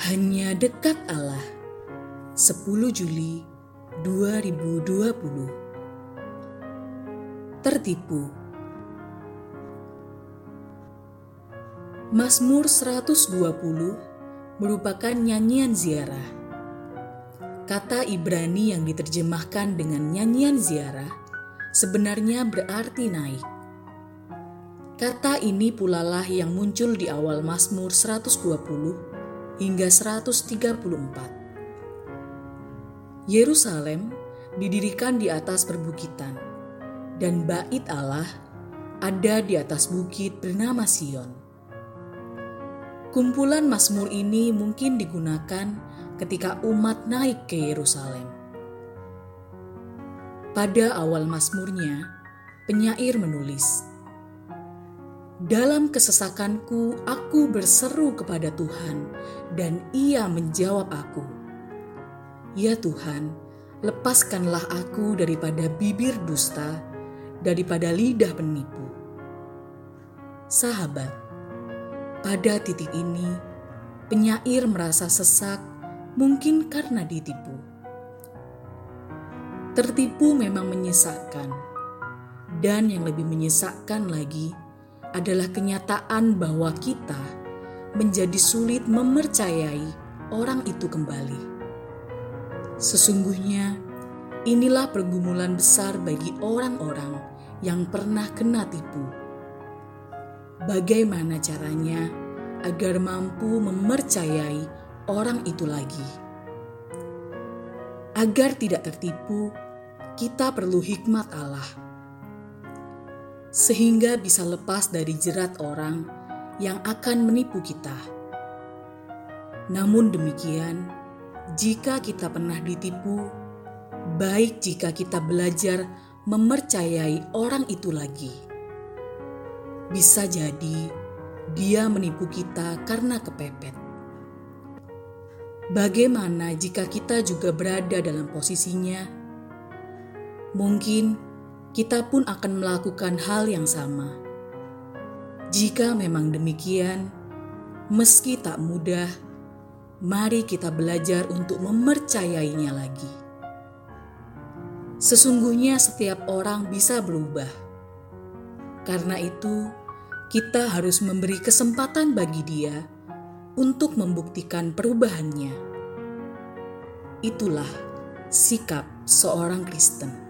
Hanya dekat Allah 10 Juli 2020 Tertipu Mazmur 120 merupakan nyanyian ziarah. Kata Ibrani yang diterjemahkan dengan nyanyian ziarah sebenarnya berarti naik. Kata ini pulalah yang muncul di awal Mazmur 120 hingga 134. Yerusalem didirikan di atas perbukitan dan bait Allah ada di atas bukit bernama Sion. Kumpulan Mazmur ini mungkin digunakan ketika umat naik ke Yerusalem. Pada awal Mazmurnya, penyair menulis, Dalam kesesakanku aku berseru kepada Tuhan dan ia menjawab aku. Ya Tuhan, lepaskanlah aku daripada bibir dusta, daripada lidah penipu. Sahabat, pada titik ini, penyair merasa sesak, mungkin karena ditipu. Tertipu memang menyesakkan, dan yang lebih menyesakkan lagi adalah kenyataan bahwa kita menjadi sulit mempercayai orang itu kembali. Sesungguhnya, inilah pergumulan besar bagi orang-orang yang pernah kena tipu bagaimana caranya agar mampu mempercayai orang itu lagi. Agar tidak tertipu, kita perlu hikmat Allah, sehingga bisa lepas dari jerat orang yang akan menipu kita. Namun demikian, jika kita pernah ditipu, baik jika kita belajar mempercayai orang itu lagi bisa jadi dia menipu kita karena kepepet. Bagaimana jika kita juga berada dalam posisinya? Mungkin kita pun akan melakukan hal yang sama. Jika memang demikian, meski tak mudah, mari kita belajar untuk mempercayainya lagi. Sesungguhnya, setiap orang bisa berubah. Karena itu, kita harus memberi kesempatan bagi dia untuk membuktikan perubahannya. Itulah sikap seorang Kristen.